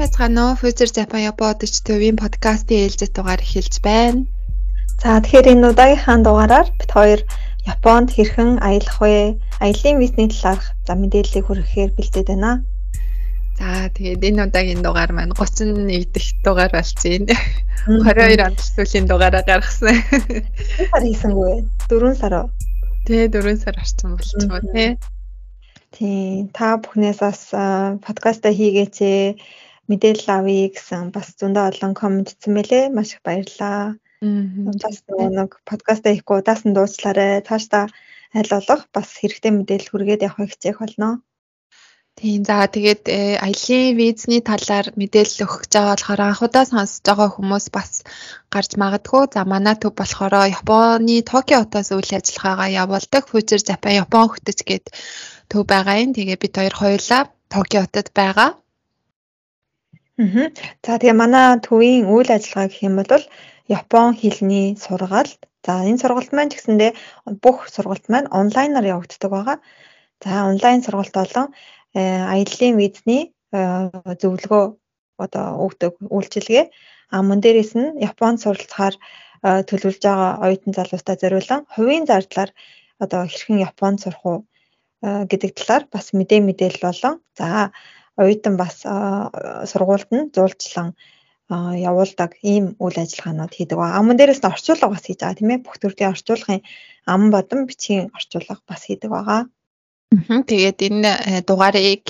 байцгаана уу? Future Japan Япоодч төвийн подкастын ээлжид дугаар эхэлж байна. За тэгэхээр энэ удаагийнхаа дугаараар бид хоёр Японд хэрхэн аялах вэ? Аялын визний талаарх за мэдээллийг хүргэхээр бэлдээд байна. За тэгээд энэ удаагийн дугаар маань 31 дахь дугаар болж байна. 22 онд сүүлийн дугаараа гаргасан. Сар хийсэнгүй. 4 сар. Тэ 4 сар орсон болчихоо тий. Тийм та бүхнээс бас подкаста хийгээч мэдээлэл авъя гэсэн бас зөндөө олон комент ирсэн мэлээ. Маш их баярлалаа. Бас нэг подкаста хийхгүй удаасан дуучлаарай. Цаашдаа аль болох бас хэрэгтэй мэдээлэл хүргээд явахыг хичээх болно. Тийм за тэгээд э, аялын визний талаар мэдээлэл өгөх гэж байгаа болохоор анхудаа сонсож байгаа хүмүүс бас гарч магадгүй. За манай төв болохоор Японы Токио хотоос үйл ажиллагаагаа явуулдаг Future Japan Япон хөтөч гээд төв байгаа юм. Тэгээ бид хоёр хоёулаа Токио хотод байгаа. За тэгээ манай төвийн үйл ажиллагаа гэх юм бол Япон хэлний сургаалт. За энэ сургалт маань ч гэсэндээ бүх сургалт маань онлайнаар явагддаг байгаа. За онлайн сургалт болон э, аяллаа визний э, зөвлөгөө одоо өгдөг үйлчилгээ. А мөн дээрээс нь Японд суралцахаар э, төлөвлөж байгаа оюутан залуустаа зориулан хувийн зардлаар одоо хэрхэн Японд сурах уу гэдэг талаар бас мэдээ мэдээлэл болон за оюутан бас сургуульд нь зуулчлан явуулдаг ийм үйл ажиллагаанууд хийдэг ба. Аман дээрээс нь орчуулга бас хийж байгаа тийм ээ. Бүх төрлийн орчуулгын ам бодон бичгийн орчуулга бас хийдэг байгаа. Тэгээд энэ э, дугаарыг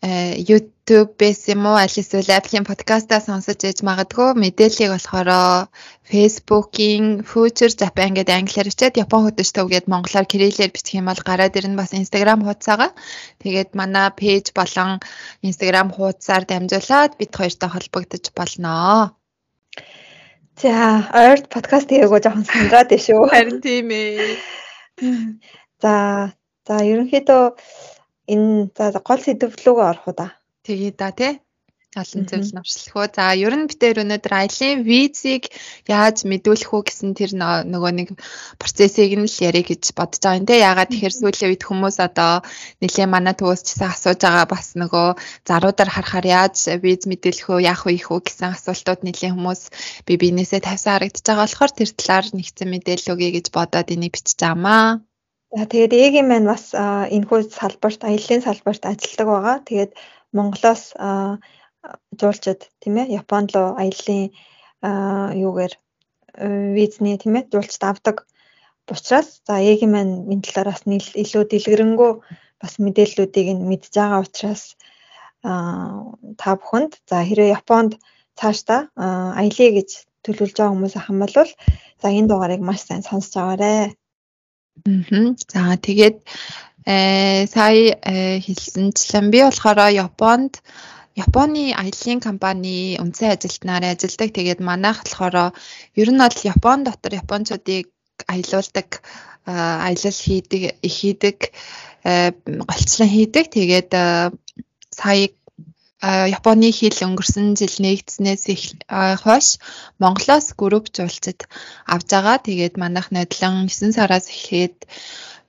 Э, YouTube-ээс юм уу аль эсвэл Apple-ийн подкастаа сонсож ээж магадгүй мэдээллийг болохоор Facebook-ийн Future Japan гэдэг англиар бичээд Япон хөтөч төв гээд монголоор кириллээр бичих юм бол гараад ирнэ бас Instagram хуудасаага. Тэгээд манай пэйж болон Instagram хуудасаар дамжуулаад бид хоёртой холбогдож болно. За, ойрд подкаст хийгээгүй жоохон сандраад байна шүү. Харин тийм ээ. За, за ерөнхийдөө энэ за гол сэдв рүүгээ орох уу да. Тэгээ да тий олон зүйл навшлах уу. За ер нь битээр өнөөдөр аялын визийг яаж мэдүүлэх үү гэсэн тэр нөгөө нэг процессыг нь л яриа гэж бодож байгаа юм те. Ягаад тэгэхээр сүүлийн үед хүмүүс одоо нэлээ манай төвөөс ч гэсэн асууж байгаа бас нөгөө заруудаар харахаар яаж виз мэдүүлэх үү, яах вэ их үү гэсэн асуултууд нэлээ хүмүүс би биенээсээ тавьсан харагдаж байгаа болохоор тэр талаар нэгцэн мэдээлэл өгье гэж бодоод энийг бичиж байгаамаа. За тэгээд ээгийн маань бас энэхүү салбарт аяллаа салбарт ажилладаг байгаа. Тэгээд Монголоос жуулчид тийм ээ Японд руу аяллаа юугаар визний тийм ээ жуулчд авдаг учраас за ээгийн маань энэ талаар бас илүү дэлгэрэнгүй бас мэдээллүүдийг нь мэдж байгаа учраас та бүхэнд за хэрэв Японд цаашдаа аялье гэж төлөвлөж байгаа хүмүүс ахын бол за энэ дугаарыг маш сайн сонсож аваарай. За тэгээд э сая э, хэлсэнчлэн би болохоор Японд Японы аялын компани үндсэн ажилтнаар ажилладаг. Тэгээд манайх болохоор ер нь бол Япон дотор японочдыг аялуулдаг аялал хийдэг хийдэг голчлон хийдэг. Тэгээд сая Японы хэл өнгөрсөн жил нэгдснээс хойш Монголоос групп жуулчид авж байгаа. Тэгээд манайх нодлон 9 сараас эхлээд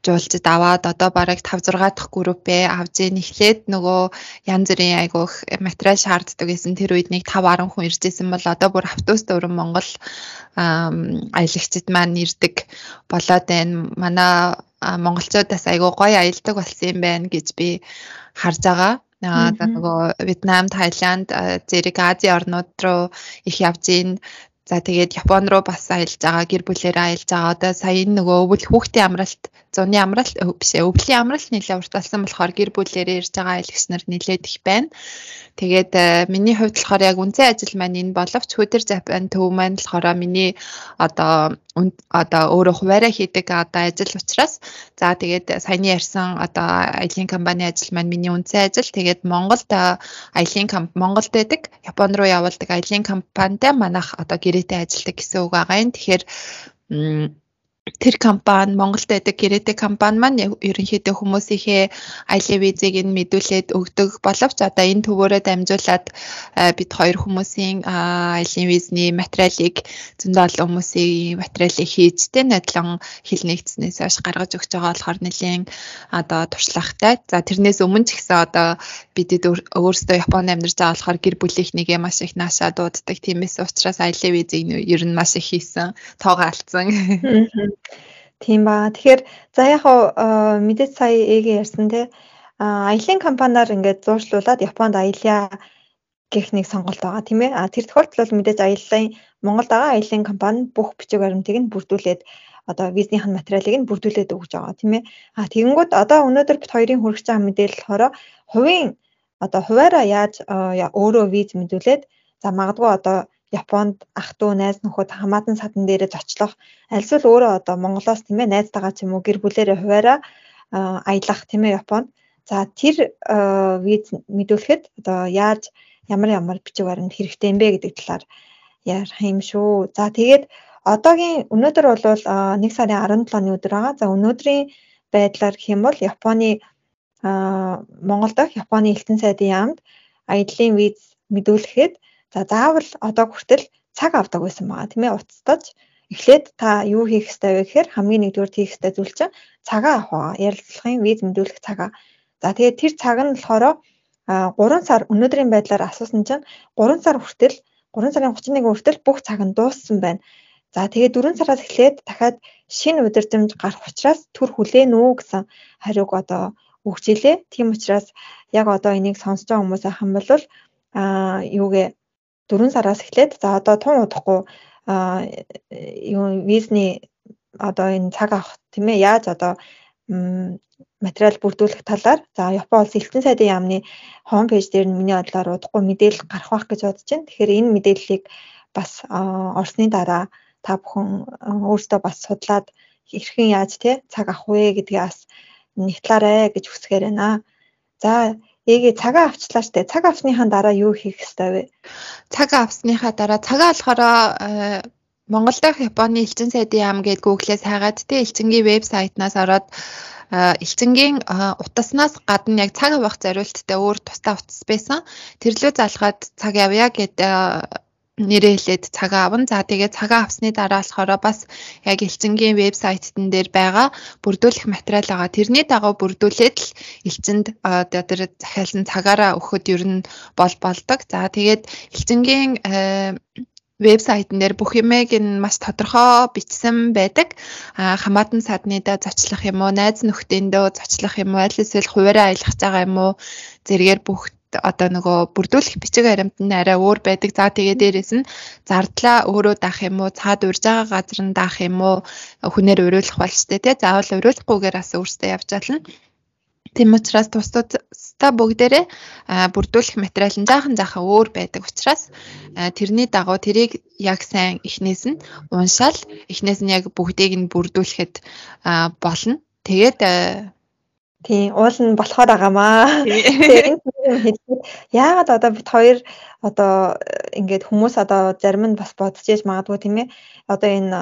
жуулчид аваад одоо бараг 5 6 дахь группээ авж эхлээд нөгөө янз бүрийн айгуух материал шаарддаг гэсэн тэр үед нэг 5 10 хүн иржсэн бол одоо бүр автобус дөрвөн Монгол аялагчид маань ирдэг болоод байна. Манай монголчуудаас айгуу гоё аялдаг болсон юм байна гэж би харж байгаа. Аа нөгөө Вьетнам, Таиланд зэрэг Азийн орнууд руу их явж ийн. За тэгээд Япон руу бас аялж байгаа, гэр бүлээрээ аялж байгаа. Одоо сая энэ нөгөө өвөл хүүхдийн амралт зуны амралт биш ээ өвлийн амралт нэлээд урталсан болохоор гэр бүлээрээ ирж байгаа аялагч нар нэлээд их байна. Тэгээд э, миний хувьд болохоор яг үнцэн ажил маань энэ боловч Twitter Japan төв маань болохоор миний одоо одоо өөрөө хуваараа хийдэг одоо ажил учраас за тэгээд саяны ярьсан одоо аялын компани ажил маань миний үнцэн ажил. Тэгээд Монголд аялын Монголд байдаг Японд руу явуулдаг аялын компанитай манайх одоо гэрээтэй ажилладаг гэсэн үг байгаа юм. Тэгэхээр тэр компани Монголд байдаг гэрээтэй компани маань ерөнхийдөө хүмүүсийнхээ аялын визийг нь мэдүүлээд өгдөг боловч одоо энэ төвөөрөө дамжуулаад бид хоёр хүмүүсийн аялын визний материалыг зөндөө олон хүмүүсийн материалыг хийж тэ надлан хил нэгдснээс хойш гаргаж өгч байгаа болохоор нэлийн одоо туршлагатай. За тэрнээс өмнө ч гэсэн одоо бидэд өөрсдөө Японд амьдарч байгаа болохоор гэр бүлийнхнийгээ маш их наашаа дууддаг. Тиймээс учраас аялын визийг ер нь маш их хийсэн. Тоогоо алдсан. Тийм ба. Тэгэхээр за яг хаа мэдээж сая эгээ ярьсан те аялын компаниар ингээд зуршлуулад Японд аялья гэх нэг сонголт байгаа тийм ээ. А тэр тохиолдолд мэдээж аяллаа Монголд байгаа аялын компани бүх бичиг баримтыг нь бүрдүүлээд одоо визнийхэн материалыг нь бүрдүүлээд өгж байгаа тийм ээ. А тэгэнгүүт одоо өнөөдөр бит хоёрын хүрэж байгаа мэдээлэл болохоор хувийн одоо хуваараа яаж өөрөө виз мэдүүлээд за магадгүй одоо Японд ах トゥ найз нөхөд хамаатан садан дээрээ зочлох альсвал өөрөө одоо Монголоос тийм ээ найзтайгаа ч юм уу гэр бүлээрээ хуваараа аялах тийм ээ Японд. За тэр виз мэдүүлэхэд одоо яаж ямар ямар бичиг баримт хэрэгтэй юм бэ гэдэг талаар ярих юм шүү. За тэгээд одоогийн өнөөдөр бол 1 сарын 17-ны өдөр байгаа. За өнөөдрийн байдлаар гэх юм бол Японы Монгол дахь Японы элчин сайдын яамд аяллаа виз мэдүүлэхэд За заавал одоо хүртэл цаг авдаг байсан байгаа тийм ээ уцтаж эхлээд та юу хийх ёстой вэ гэхээр хамгийн нэгдүгээр хийх ёстой зүйл чинь цагаа авах байгаа. Ярилцлагын виз мэдүүлэх цагаа. За тэгээд тэр цаг нь болохоор 3 сар өнөөдрийн байдлаар асуусан чинь 3 сар хүртэл 3 сарын 31 хүртэл бүх цаг нь дууссан байна. За тэгээд 4 сараас эхлээд дахиад шинэ удирдамж гарах учраас төр хүлээнэ үү гэсэн хариуг одоо өгч илээ. Тийм учраас яг одоо энийг сонсож байгаа хүмүүс ахын бол а юугээ 4 сараас эхлээд за одоо тун удахгүй юу визний одоо энэ цаг авах тийм ээ яаж одоо материал бүрдүүлэх талаар за Япон улс элчин сайдын яамны хоум пэйж дээр нь миний бодлоор удахгүй мэдээлэл гарах байх гэж бодож байна. Тэгэхээр энэ мэдээллийг бас орсны дараа та бүхэн өөрсдөө бас судлаад хэрхэн яаж те цаг авах вэ гэдгийг бас нэгтлаарэ гэж хүсгээр байна. За Эгээ цагаа авчлаа штэ. Цаг авсныхаа дараа юу хийх ёстой вэ? Цаг авсныхаа дараа цагаа болохоор э, Монгол дахь Японы элчин сайдын яам гээд гуглээс хайгаад тэ элчингийн вебсайтнаас ороод э, элчингийн э, утаснаас гадна яг цаг авах зориулттай өөр тусдаа утас байсан. Тэрлүү залгаад цаг явъя гэд нэрээ хэлээд цагаа авна. За тэгээ цагаа авсны дараа болохоор бас яг элчингийн вебсайтн дээр байгаа бүрдүүлэх материал байгаа. Тэрний дагуу бүрдүүлээд л одоо тэр захиалсан цагаараа өгөхөд ер нь бол болдог. За тэгээд элчингийн э, вебсайтн дээр бүх юмыг нь маш тодорхой бичсэн байдаг. А хамаатан садныда зочлох юм уу, найз нөхдөндөө зочлох юм уу, аль эсвэл хуваараа аялах байгаа юм уу, зэрэгээр бүх одоо нөгөө бүрдүүлэх бичиг баримт нь арай өөр байдаг. За тэгээ дээрэс нь зардлаа өөрөө даах юм уу, цаад урьж байгаа газар нь даах юм уу, хүнээр уриулах болж тээ тий. Заавал уриулахгүйгээр бас өөртөө явж чадна. Тийм учраас тус тусдаа бүгдээрээ бүрдүүлэх материал нь жаахан жаахан өөр байдаг учраас тэрний дагуу тэрийг яг сайн эхнээс нь уншаал эхнээс нь яг бүгдийг нь бүрдүүлэхэд болно. Тэгээд Тийм, уул нь болохоор байгаамаа. Яагаад одоо бид хоёр одоо ингээд хүмүүс одоо зарим нь бас бодож ээж магадгүй тийм ээ. Одоо энэ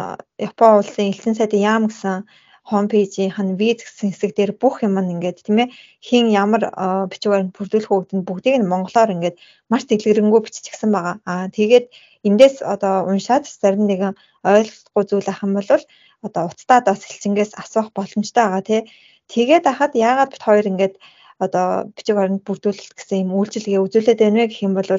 Япон улсын элчин сайдын яам гэсэн хоум пэйжийн хан виз гэсэн хэсэг дээр бүх юм нь ингээд тийм ээ хин ямар бичиг баримт бүрдүүлэх үүдэн бүгдийг нь монголоор ингээд маш дэлгэрэнгүй биччихсэн байгаа. Аа тэгээд эндээс одоо уншаад зарим нэгэн ойлгохгүй зүйл ахын бол одоо уцтаад бас элчингээс асуух боломжтой байгаа тий. Тэгээд ахад яагаад бит хоёр ингээд одоо бичиг баримт бүрдүүлэлт гэсэн юм үйлчилгээ үзүүлээд байна вэ гэх юм бол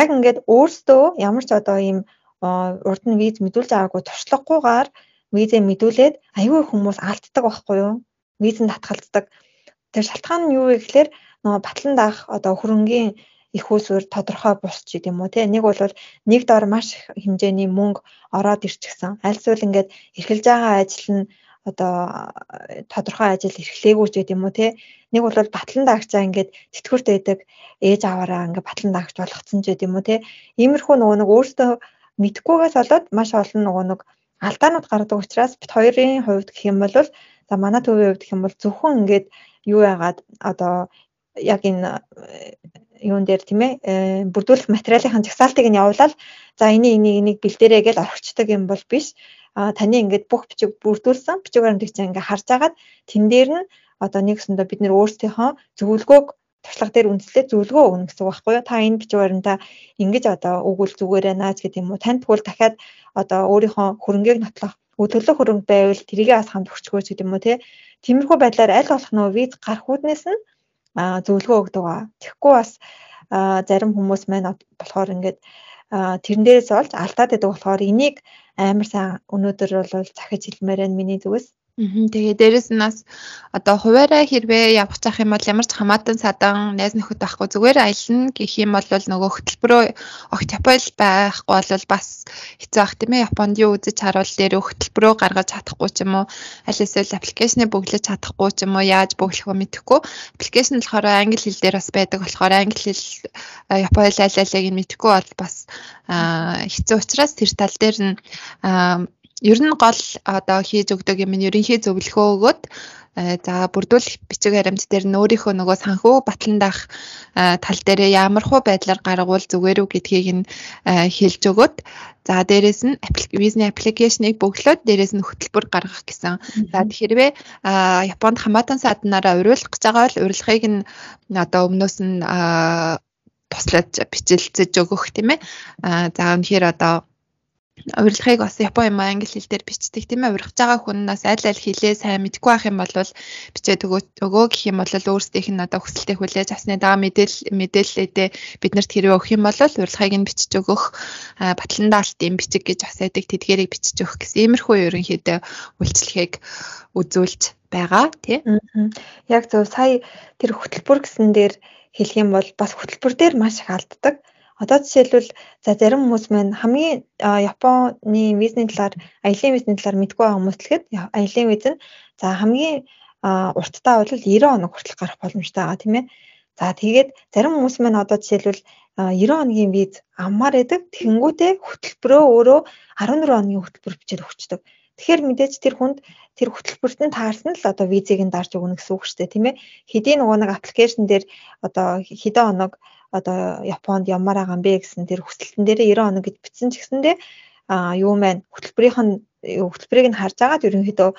яг ингээд өөртөө ямар ч одоо ийм урд нь виз мэдүүлж байгаагүй туршлагагүйгээр визээ мэдүүлээд аюул хүмүүс алддаг байхгүй юу? Визэнд татгалздаг. Тэр шалтгаан нь юу вэ гэхээр нөгөө батлан даах одоо хөрөнгийн их усвэр тодорхой бусч гэдэг юм уу те нэг бол нэг дор маш хэмжээний мөнгө ороод ирчихсэн альсвал ингээд эрхэлж байгаа ажил нь одоо тодорхой ажил эрхлээгүү ч гэдэг юм уу те? Нэг бол батлан даагчаа ингээд тэтгэврт байдаг ээж аваараа ингээд батлан даагч болгоцсон ч гэдэг юм уу те? Иймэрхүү нөгөө нэг өөртөө мэдхгүйгээс болоод маш олон нөгөө нэг алдаанууд гардаг учраас бит хоёрын хувьд гэх юм бол за манай төвийн хувьд гэх юм бол зөвхөн ингээд юу яагаад одоо яг энэ юун дээр тийм ээ э, бүрдүүлэх материалын жагсаалтыг нь явуулаад за энийг энийг энийг бэлдээрэй гэж орхичдаг юм бол биш таны ингээд бүх бичиг бүрдүүлсэн бичиг баримтыг чинь ингээд харж агаад тэн дээр нь одоо нэгсэндээ бид нэр өөрсдийнхөө зөвлөгөөг туршлага дээр үндэслээд зөвлөгөө өгнө гэсэн үг байхгүй юу? Та энэ бичиг баримтаа ингэж одоо өгвөл зүгээрээ нааж гэдэг юм уу? Танд тэгвэл дахиад одоо өөрийнхөө хөрөнгийг нотлох төлөх хөрөнгө байвал тэрийгээ бас хамт өгчгөөч гэдэг юм уу те. Тиймэрхүү байдлаар аль болох нөө виз гарах үүднээс нь зөвлөгөө өгдөг ба. Тэгэхгүй бас зарим хүмүүс маань болохоор ингээд тэрэн дээрээс олж алдаад байдаг болохоор энийг амар сайн өнөөдөр бол захиж хэлмээр байна миний зүгээс. Тэгээ дээрэс нь бас одоо хуваараа хэрвээ явах зах юм бол ямар ч хамаатан садан найз нөхөд байхгүй зүгээр аялна гэх юм бол нөгөө хөтөлбөрөө огт Японд байхгүй бол бас хэцүү ах тийм ээ. Японд юу үзэж харуул дээр хөтөлбөрөө гаргаж чадахгүй ч юм уу аль эсвэл аппликейшнийг бөглөж чадахгүй ч юм уу яаж бөглөхөө мэдэхгүй. Аппликейшн болохоор англи хэл дээр бас байдаг болохоор англи хэл Японд аль алийг нь мэдэхгүй бол бас хэцүү учраас тэр тал дээр нь ер нь гол одоо хийж өгдөг юм нь ерөнхий зөвлөгөө өгөөд э, за бүрдүүл бичиг баримт дээр нь өөрийнхөө нөгөө санхүү батлан дах э, тал дээрээ ямархуу байдлаар гаргавал зүгээр үү гэдгийг нь э, хэлж өгөөд за дээрэс нь визний аппликейшнийг бөглөөд дээрэс нь хөтөлбөр гаргах гэсэн. За хэрвээ Японд хамаатан саданараа уриулах гэж байгаа бол урилгыг нь одоо өмнөөс нь туслаж бичилцэж өгөх тийм ээ. За үнэхээр одоо урилгыг бас япон юм англи хэл дээр бичдэг тийм ээ. Урилгаж байгаа хүн нас аль аль хэлээ сайн мэдгүй байх юм бол бичээд өгөө гэх юм бол өөрсдийнх нь одоо хүсэлтийг хүлээж авсны дага мэдээл мэдээлэлээ биднэрт хэрэг өгөх юм бол урилгыг нь бичиж өгөх батлан даалтын бичиг гэж бас байдаг тэдгэрийг бичиж өгөх гэсэн. Иймэрхүү ерөнхийдөө үйлчлэгийг үзүүлж байгаа тий. Яг зөв сая тэр хөтөлбөр гэсэн дээр хэлэх юм бол бас хөтөлбөр дээр маш их алддаг Одоо жишээлбэл за зарим хүмүүс маань хамгийн Японы визний талаар, аялын визний талаар мэдгүй байгаа хүмүүс лэхэд аялын виз нь за хамгийн урттаа бол 90 хоног хүртэл гарах боломжтой байгаа тийм ээ. За тэгээд зарим хүмүүс маань одоо жишээлбэл 90 хоногийн виз аммаар байдаг. Тэнгүүтээ хөтөлбөрөө өөрөө 14 хоногийн хөтөлбөр бичээд өгчдөг. Тэгэхээр мэдээж тэр хүнд тэр хөтөлбөрт нь таарсан л одоо визийг нь дарж өгнө гэсэн үг шүү дээ тийм ээ. Хэдийн нөгөө нэг аппликейшн дээр одоо хэдэн хоног одоо Японд ямар байгаа юм бэ гэсэн тэр хүсэлтэн дээрээ 90 хоног гэж бичсэн ч гэсэндээ а юу маань хөтөлбөрийнх нь хөтөлбөрийг нь харж агаад ерөнхийдөө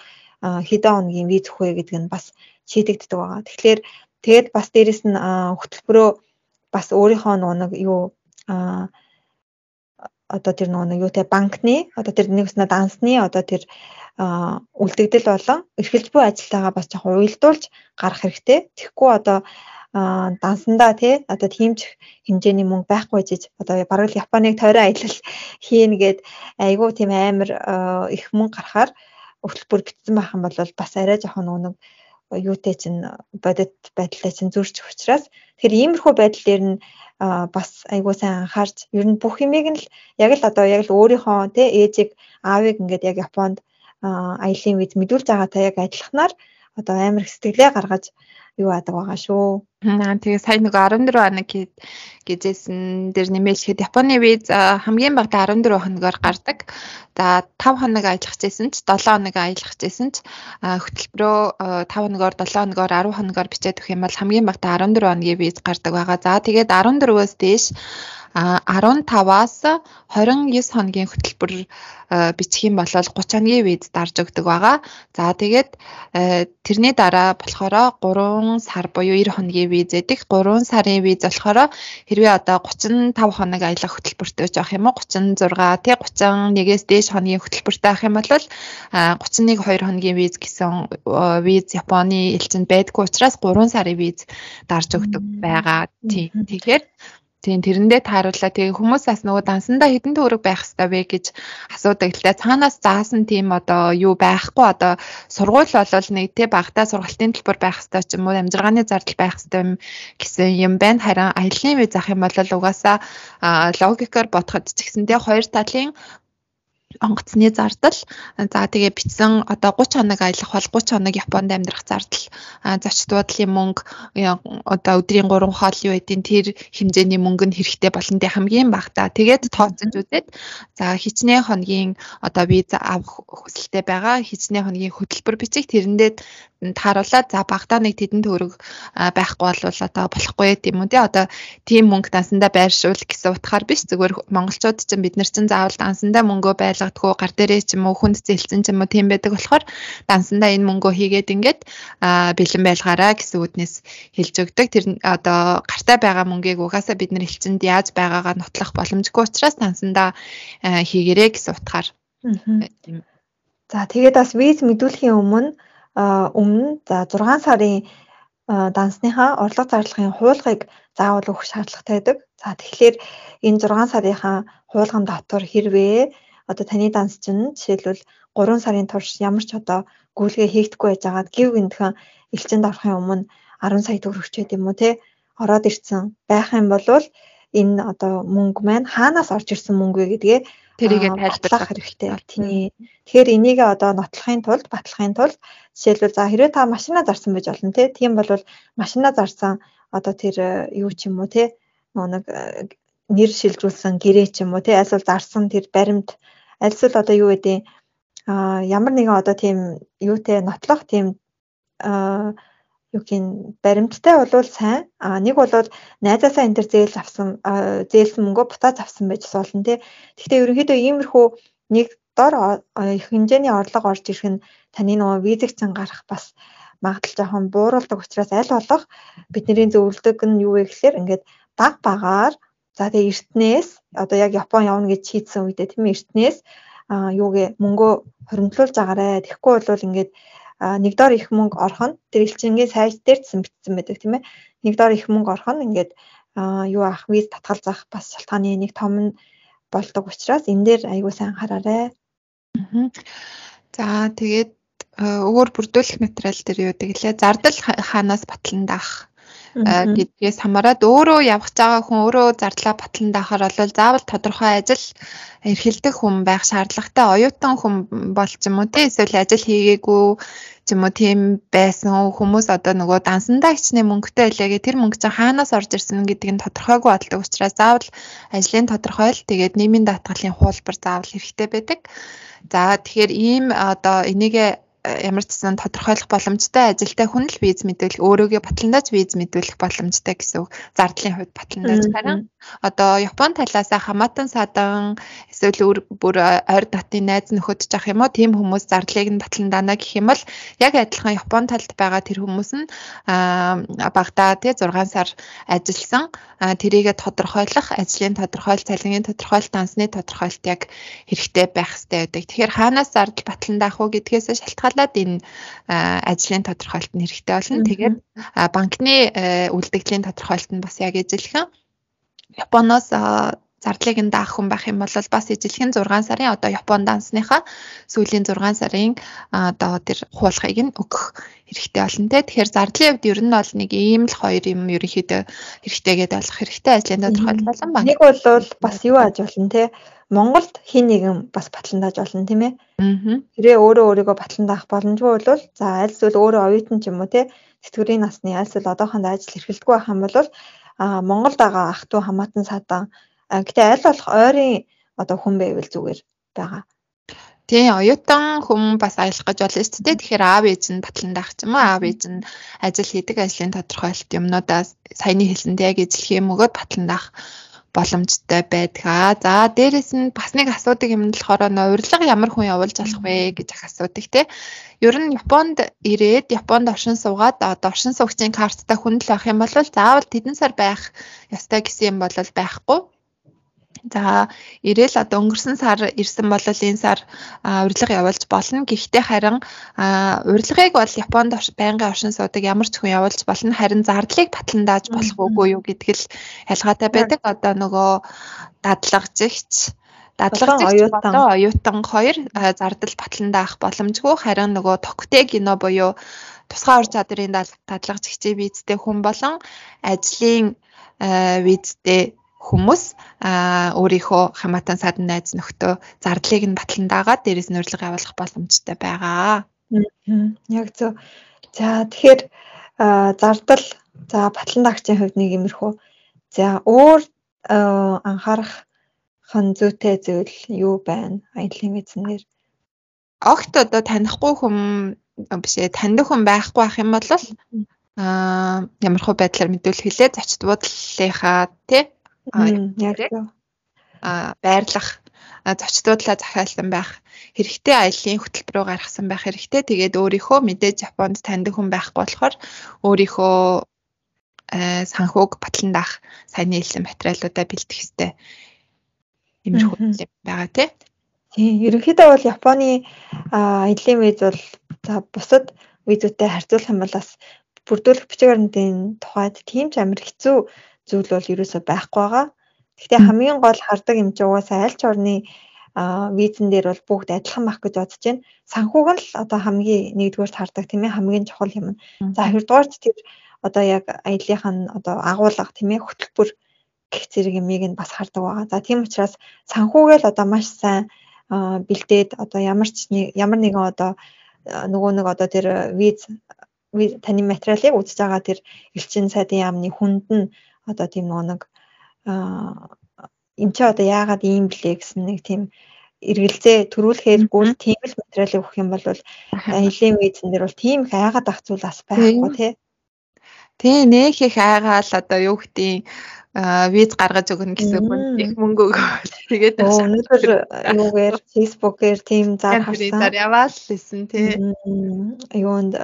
хэдэн хоногийн виз өгөх вэ гэдэг нь бас шийдэгддэг байгаа. Тэгэхээр тэгээд бас дээрэс нь хөтөлбөрөө бас өөрийнхөө нэг юу а одоо тэр нөгөө юутай банкны одоо тэр нэг уснаа дансны одоо тэр үлдэгдэл болон эрхэлж буй ажилтайгаа бас жоохон уялдуулж гарах хэрэгтэй. Тэгэхгүй одоо дансандаа тий одоо тиймч хэмжээний мөнгө байхгүй жиж одоо бараг л Японыг тойроо аялал хийн гээд айгүй тийм амар их мөнгө гарахаар өгтөлбөр битсэн байх юм бол бас арай жоохон нэг юутэй чинь бодит байдлаа чинь зөрчих учраас тэгэхээр иймэрхүү байдал дээр нь бас айгүй сайн анхаарч ер нь бүх юмыг нь л яг л одоо яг л өөрийнхөө тий ээжийг аавыг ингээд яг Японд аялын виз мэдүүлж байгаатай яг адилханаар одоо амар сэтгэлээ гаргаж юу адаг байгаа шүү. Аа тэгээ сая нэг 14 хоног гэжсэн дээр нэмэлчихэд Японы виз хамгийн багадаа 14 хоногоор гардаг. За 5 хоног ажиллах гэсэн ч 7 хоног ажиллах гэсэн ч хөтөлбөрөө 5 хоногоор 7 хоногоор 10 хоногоор бичээд өгөх юм бол хамгийн багадаа 14 хоногийн виз гардаг байгаа. За тэгээд 14-өөс дээш 15-аас 29 хоногийн хөтөлбөр бичих юм бол 30 хоногийн виз дарж өгдөг байгаа. За тэгээд тэрний дараа болохоор 3 сар буюу 90 хоногийн виз эдэг. 3 сарын виз болохоор хэрвээ одоо 35 хоног аялах хөтөлбөртэй жоох юм уу 36 тий 31-ээс дээш хоногийн хөтөлбөртэй авах юм бол 31 2 хоногийн виз гэсэн виз Японы элчинд байдгүй учраас 3 сарын виз дарж өгдөг байгаа. Тий. Тэгэхээр Тийм тэрэндээ таарууллаа. Тэгээ хүмүүс бас нөгөө дансандаа хідэн төгрөг байх хэрэгтэй вэ гэж асуудаг. Тэгтээ цаанаас заасан тийм одоо юу байхгүй одоо сургууль болвол нэг тий багтаа сургалтын төлбөр байх хэрэгтэй ч юм уу амжиргааны зардал байх хэрэгтэй гэсэн юм байна. Харин аяллаа виз авах юм бол угаасаа логикоор бодоход ч гэсэндээ хоёр талын онгоцны зардал. За тэгээ бичсэн одоо 30 хоног аялах бол 30 хоног Японд амьдрах зардал. Зочд буудлын мөнгө одоо өдрийн 3 хоол юу гэдин тэр хэмжээний мөнгө нь хэрэгтэй болон тэ хамгийн багтаа тэгээд тооцож үзээд за хичнээн хоногийн одоо виз авах хүсэлтэй байгаа. Хичнээн хоногийн хөтөлбөр бичих тэрэндээ тааруулаад за багтаа нэг тэдэн төгрөг байхгүй бол одоо болохгүй юм уу тий одоо тийм мөнгө дансандаа байршуул гэсэн утгаар биш. Зүгээр монголчууд чинь бид нар чинь заавал дансандаа мөнгөө байлгаж магадгүй гар дээрээ ч юм уу хүнд зэлцэн ч юм уу тийм байдаг болохоор дансандаа энэ мөнгөө хийгээд ингээд бэлэн байлгаараа гэсэн үднэс хэлж өгдөг. Тэр одоо гартаа байгаа мөнгийг угаасаа бид нар элчэнд яаж байгаагаа нотлох боломжгүй учраас дансандаа хийгэрээ гэсэн утгаар. За тэгээд бас виз мэдүүлэхийн өмнө өмнө за 6 сарын дансныхаа орлого зарлагын хуулгыг заавал өгөх шаардлагатай байдаг. За тэгэхээр энэ 6 сарынхаа хуулган дотор хэрвээ одоо таны данс чинь жишээлбэл 3 сарын турш ямар ч одоо гүйлгээ хийгдэхгүй байж байгаад гів гинтхэн элчэнд орохын өмнө 10 сая төгрөгч байд юм уу те ороод ирсэн байх юм бол энэ одоо мөнгө маань хаанаас орж ирсэн мөнгө вэ гэдгээ тэрийг тайлбарлах хэрэгтэй. Тий. Тэгэхээр энийг одоо нотлохын тулд, батлахын тулд жишээлбэл за хэрвээ та машина зарсан байж болно те. Тийм бол машина зарсан одоо тэр э, юу ч юм уу те. нэг э, нэр шилжүүлсэн гэрээ ч юм уу те. Альсвал зарсан тэр баримт альсвал одоо юу гэдэг а ямар нэгэн одоо тийм юутэй нотлох тийм а юу гин баримттай болвол сайн а нэг бол найзаасаа энэ төр зээл авсан зээлсэн мөнгөө бутаад авсан байж болно тий. Гэхдээ ерөнхийдөө иймэрхүү нэг дор их хэмжээний орлого орж ирэх нь таны нөгөө визэг цан гарах бас магадлал жоохон бууруулдаг учраас аль болох бидний зөвлөдөг нь юу вэ гэхээр ингээд баг багаар за тэгээ эртнээс одоо яг Япон явна гэж шийдсэн үедээ тийм эртнээс юугээ мөнгөө хоримтлуулж агараа. Тэгэхгүй бол ингээд нэг доор их мөнгө орох нь тэр элчингийн сайт дээр бичсэн байдаг тийм ээ. Нэг доор их мөнгө орох нь ингээд юу ах виз татгал заах бас шалтгааны нэг том нь болдог учраас энэ дээр аягүй сайн хараарай. За тэгээд өөр бүрдүүлэх материал дээр юу гэдэг лээ. Зардал хаанаас батлан даах гэдгээс хамаарат өөрөө явах байгаа хүн өөрөө зардлаа батлан даахаар бол заавал тодорхой ажил эрхэлдэг хүн байх шаардлагатай оюутан хүн бол ч юм уу тий эсвэл ажил хийгээгүй ч юм уу тийм байсан хүмүүс одоо нөгөө дансандаа хичнээн мөнгөтэй гэ тэр мөнгө чинь хаанаас орж ирсэн гэдэг нь тодорхойгүй болдог учраас заавал ажлын тодорхойл тэгээд нийгмийн даатгалын хуулбар заавал хэрэгтэй байдаг. За тэгэхээр ийм одоо энийгээ ямар ч гэсэн тодорхойлох боломжтой ажилтай хүн л виз мэдүүлэх өөрөөгээ батландаж виз мэдүүлэх боломжтой гэсэн үг. Зардлын хувьд батландаж харин одоо Япон талаасаа хамаатан садан эсвэл бүр ойр дотны найз нөхөд жах юм уу тийм хүмүүс зардлыг нь батландана гэх юм бол яг адилхан Япон талд байгаа тэр хүмүүс нь багада тий 6 сар ажилласан тэрийгэ тодорхойлох ажлын тодорхойл цалингийн тодорхойл дансны тодорхойлт яг хэрэгтэй байх хэрэгтэй байдаг. Тэгэхээр хаанаас зардал батландаах уу гэдгээс шалтгаалаад энэ ажлын тодорхойлт нь хэрэгтэй болно. Тэгээд банкны үлдэгдлийн тодорхойлт нь бас яг ижилхэн Японоос зардлыг нь даах хүн байх юм бол бас ижилхэн 6 сарын одоо Япон дансныхаа сүүлийн 6 сарын одоо тэр хуулгыг нь өгөх хэрэгтэй болно те. Тэгэхээр зардлын хувьд ер нь бол нэг ийм л хоёр юм ерөнхийдөө хэрэгтэй гэдээ болох хэрэгтэй ажлын тодорхойлол болон банк. Нэг бол бас юу аж болно те. Монголд хин нэгэн бас батландаж болно тийм ээ. Тэрээ өөрөө өөрийгөө батландаах боломжгүй бол за аль эсвэл өөрөө оюутан ч юм уу тий тэтгэврийн насны аль эсвэл одоохондоо ажил эрхэлдэггүй байх юм бол Монголд байгаа ах トゥ хамаатан садан гэтээ аль болох ойрын одоо хүн байвал зүгээр байгаа. Тийм оюутан хүн бас аялах гэж болно шүү дээ. Тэгэхээр аав ээж нь батландаах ч юм уу аав ээж нь ажил хийдэг ажлын тодорхойлолт юмнуудаа саяны хэлсэндээ яг эзлэх юм өгөөд батландаах боломжтой байдгаа. За дээрэс нь бас нэг асуудаг юм нь болохоор урилга ямар хүн явуулж болох вэ гэж ах асуудаг те. Ер нь Японд ирээд Японд оршин суугаад одоо оршин суугчийн карттай хүн л байх юм бол заавал тэдэн сар байх ёстой гэсэн юм бол байхгүй За ирээл одоо өнгөрсөн сар ирсэн бол энэ сар урилга явуулж болно. Гэхдээ харин урилгыг бол Японд байнгын оршин суудаг ямар ч хүн явуулж болно. Харин зардлыг батландааж болох үгүй юу гэдг л ялгаатай байдаг. Одоо нөгөө дадлагжигч дадлагжигч болон оюутан хоёр зардал батландаах боломжгүй. Харин нөгөө токтэй кино буюу тусгай ур чадрын дадлагжигчийн визтэй хүн болон ажлын визтэй хүмүүс өөрийнхөө хамаатан садан найз нөхдөө зардлыг нь батлан дагаад дээрээс нь урилга явуулах боломжтой байгаа. Яг зөв. За тэгэхээр зардал за батлан даагчийн хувьд нэг юмэрхүү. За өөр анхаарах хан зүйтэй зүйл юу байна? Аялын визнэр. Огт одоо танихгүй хүн биш ээ таньдаг хүн байхгүй байх юм бол аа ямар хөө байдлаар мэдүүлэх хэлээ зочд буудлынхаа тий яг а байрлах зочдуудлаа захиалсан байх хэрэгтэй аяллаа хөтөлбөрөөр гаргасан байх хэрэгтэй. Тэгээд өөрийнхөө мэдээж Японд таньдаг хүн байхгүй болохоор өөрийнхөө санхүүг батлан даах сайн нийлсэн материалуудаа бэлтгэх хэрэгтэй. Иймэрхүү юм байгаа тий. Тийм, ерөнхийдөө бол Японы аяллаа виз бол за бусад визүүтэй харьцуулах юм бол бас бүрдүүлэх бичиг баримтын тухайд тийм ч амар хэцүү зүйл бол ерөөсөй байхгүй байгаа. Гэхдээ хамгийн гол хардаг юм чи угаасаа аль ч орны визэн дээр бол бүгд адилхан байх гэж бодож байна. Санхүүг нь л одоо хамгийн нэгдүгээрт хардаг тийм ээ хамгийн чухал юм. За хоёрдугаарт тэр одоо яг аяллах нь одоо агуулга тийм ээ хөтөлбөр гэх зэрэг юмыг нь бас хардаг байгаа. За тийм учраас санхүүгээл одоо маш сайн бэлдээд одоо ямар ч ямар нэгэн одоо нөгөө нэг одоо тэр виз таны материалыг үзэж байгаа тэр элчин сайдын яамны хүнд нь одоо тийм нэг эм чи одоо яагаад ийм блэ гэсэн нэг тийм эргэлзээ төрүүлэхээргүй тийм л материалыг өгөх юм бол аялын визэн дээр бол тийм их айгаад ах зүйл бас байхгүй тий. Тий нөх их айгаал одоо юу гэдгийг виз гаргаж өгнө гэсэн хүн их мөнгө өгөөл. Тэгээд өнөөдөр юугаар Facebook-ээр тийм зар харсан. Зар яваал лсэн тий. Юунд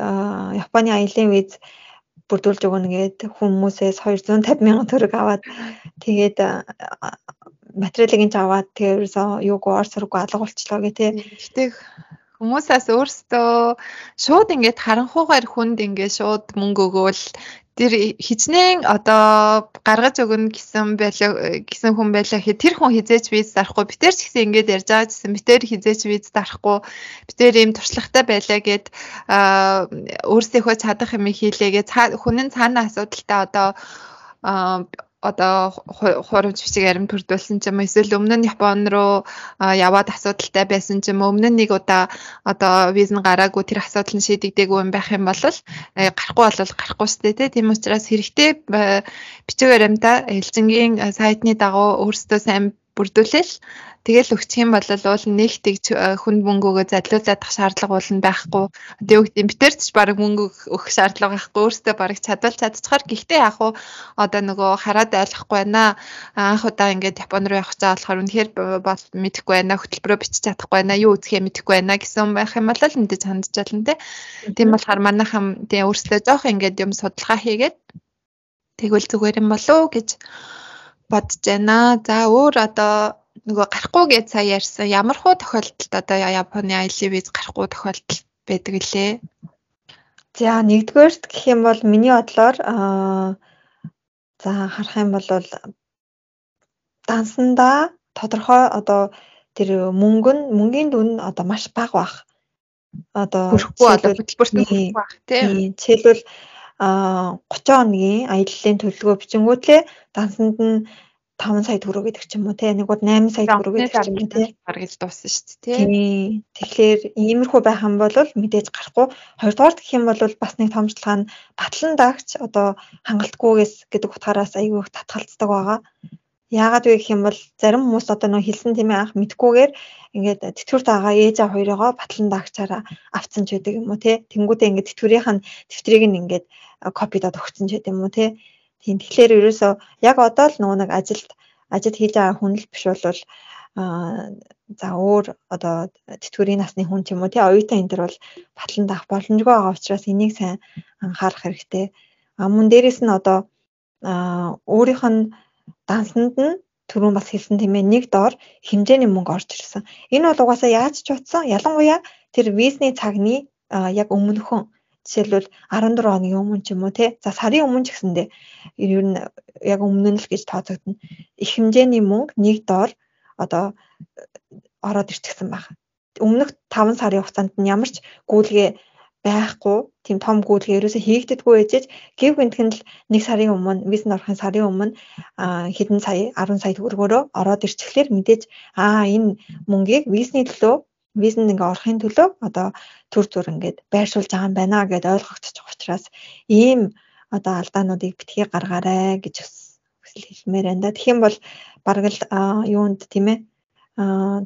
Японы аялын виз бүрдүүлж өгнө гээд хүмүүсээс 250 мянган төгрөг аваад тэгээд материалыг нь аваад ерөөсөө юуг ор сургуу алга болчлоо гэх тээ. Гэтэ хүмүүсээс өөрсдөө шууд ингээд харанхуугаар хүнд ингээд шууд мөнгө өгөөл тэр хичнээн одоо гаргаж өгнө гэсэн байлаа гэсэн хүн байлаа гэхэд тэр хүн хизээч виз дарахгүй битэр ч гэсэн ингэж ярьж байгаа гэсэн. Битэр хизээч виз дарахгүй битэр ийм туршлагатай байлаа гэд өөрсдийнхөө чадах юм хийлээгээ хүн нь цаана асуудалтай одоо одоо хуурамч бичиг арим төрдүүлсэн ч юм уу. Эсвэл өмнө нь Япон руу яваад асуудалтай байсан ч юм уу. Өмнө нь нэг удаа одоо виз нь гараагүй тэр асуудал нь шийдэгдээгүй юм байх юм бол э, гарахгүй бол гарахгүй сте тийм учраас хэрэгтэй бичиг баримтаа элцэнгийн сайтны дагуу өөрсдөө сайн бүрдүүлээл Тэгэл өгчих юм бол уул нэг тэгж хүнд мөнгөөгөө задлуулах шаардлага бол байхгүй. Одоо юу гэдэг битэрч баг мөнгө өгөх шаардлага байхгүй. Өөртөө баг чадвал чадчихаар гэхдээ яг уу одоо нөгөө хараад ойлгохгүй байна. Анх удаа ингээд Японд руу явах цаа болохоор үнэхээр бол мэдэхгүй байна. Хөтөлбөрөө бичиж чадахгүй байна. Юу үзэхээ мэдэхгүй байна гэсэн байх юм бол мэдээж хандж болно те. Тийм болохоор манайхан тийм өөрсдөө жоох ингээд юм судалгаа хийгээд тэгвэл зүгээр юм болов гэж бодож байна. За өөр одоо нөгөө гарахгүй гэж сая ярьсан ямар хуу тохиолдолд одоо Японы аялын виз гарахгүй тохиолдол байдаг лээ? За нэгдүгээрт гэх юм бол миний бодлоор аа за харах юм бол дансандаа тодорхой одоо тэр мөнгө нь мөнгөний дүн одоо маш бага бах. Одоо хүрэхгүй одоо хөтөлбөрт хүрэхгүй бах тийм. Жишээлбэл 30 хоногийн аяллаа төлөвлөгөө бичингүүтлээ дансанд нь 5 сая төгрөг гэдэг ч юм уу те нэг бол 8 сая төгрөг гэдэг ч юм уу те гаргаж дууссан шүү дээ те. Тэгэхээр иймэрхүү байх юм бол мэдээж гарахгүй. Хоёрдугаар гэх юм бол бас нэг томчлага нь батлан даагч одоо хангалтгүйгээс гэдэг утгаараас айгүй их татгалцдаг байгаа. Яагаад вэ гэх юм бол зарим хүмүүс одоо нөө хэлсэн тийм анх мэдгүйгээр ингээд тэтгэврт байгаа ээжээ хоёроо батлан даагчаараа авцсан ч гэдэг юм уу те. Тэнгүүдээ ингээд тэтгэврийнх нь тэмдрийг нь ингээд копидод өгсөн ч гэдэг юм уу те. Тийм тэгэхээр ерөөсөө яг одоо л нөгөө нэг ажилд ажид хийж байгаа хүн л биш бол аа за өөр одоо тэтгэврийн насны хүн ч юм уу тий оюутан энэ төр бол батлан даах боломжгүй байгаа учраас энийг сайн анхаарах хэрэгтэй. А мөн дээрэс нь одоо өөрийнх нь дансанд нь түрүүн бас хэлсэн тийм ээ нэг доор хэмжээний мөнгө орж ирсэн. Энэ бол угаасаа яаж ч утсан ялангуяа тэр визний цагны яг өмнөхөн Жишээлбэл 14 хоногийн өмнө ч юм уу тий. За сарын өмнө ч гэсэндээ ер нь яг өмнө нь л гэж тооцогдно. Их хэмжээний мөнгө нэг доор одоо ороод ирчихсэн баг. Өмнөх 5 сарын хугацаанд нь ямар ч гүйлгээ байхгүй тийм том гүйлгээ ерөөсөө хийгддэггүй ээжэж гів гинтхэн л нэг сарын өмнө визэнд орохын сарын өмнө хэдэн сая 10 сая төгрөгөөрөө ороод ирчихлээр мэдээж аа энэ мөнгийг визний төлөө визэнд ингээ орохын төлөө одоо төр зүр ингээд байршуулж байгаа юм байна гэд ойлгогдчих учраас ийм одоо алдаануудыг битгий гаргаарай гэж хүсэл хэлмээр байна да. Юм бол бараг л юунд тийм ээ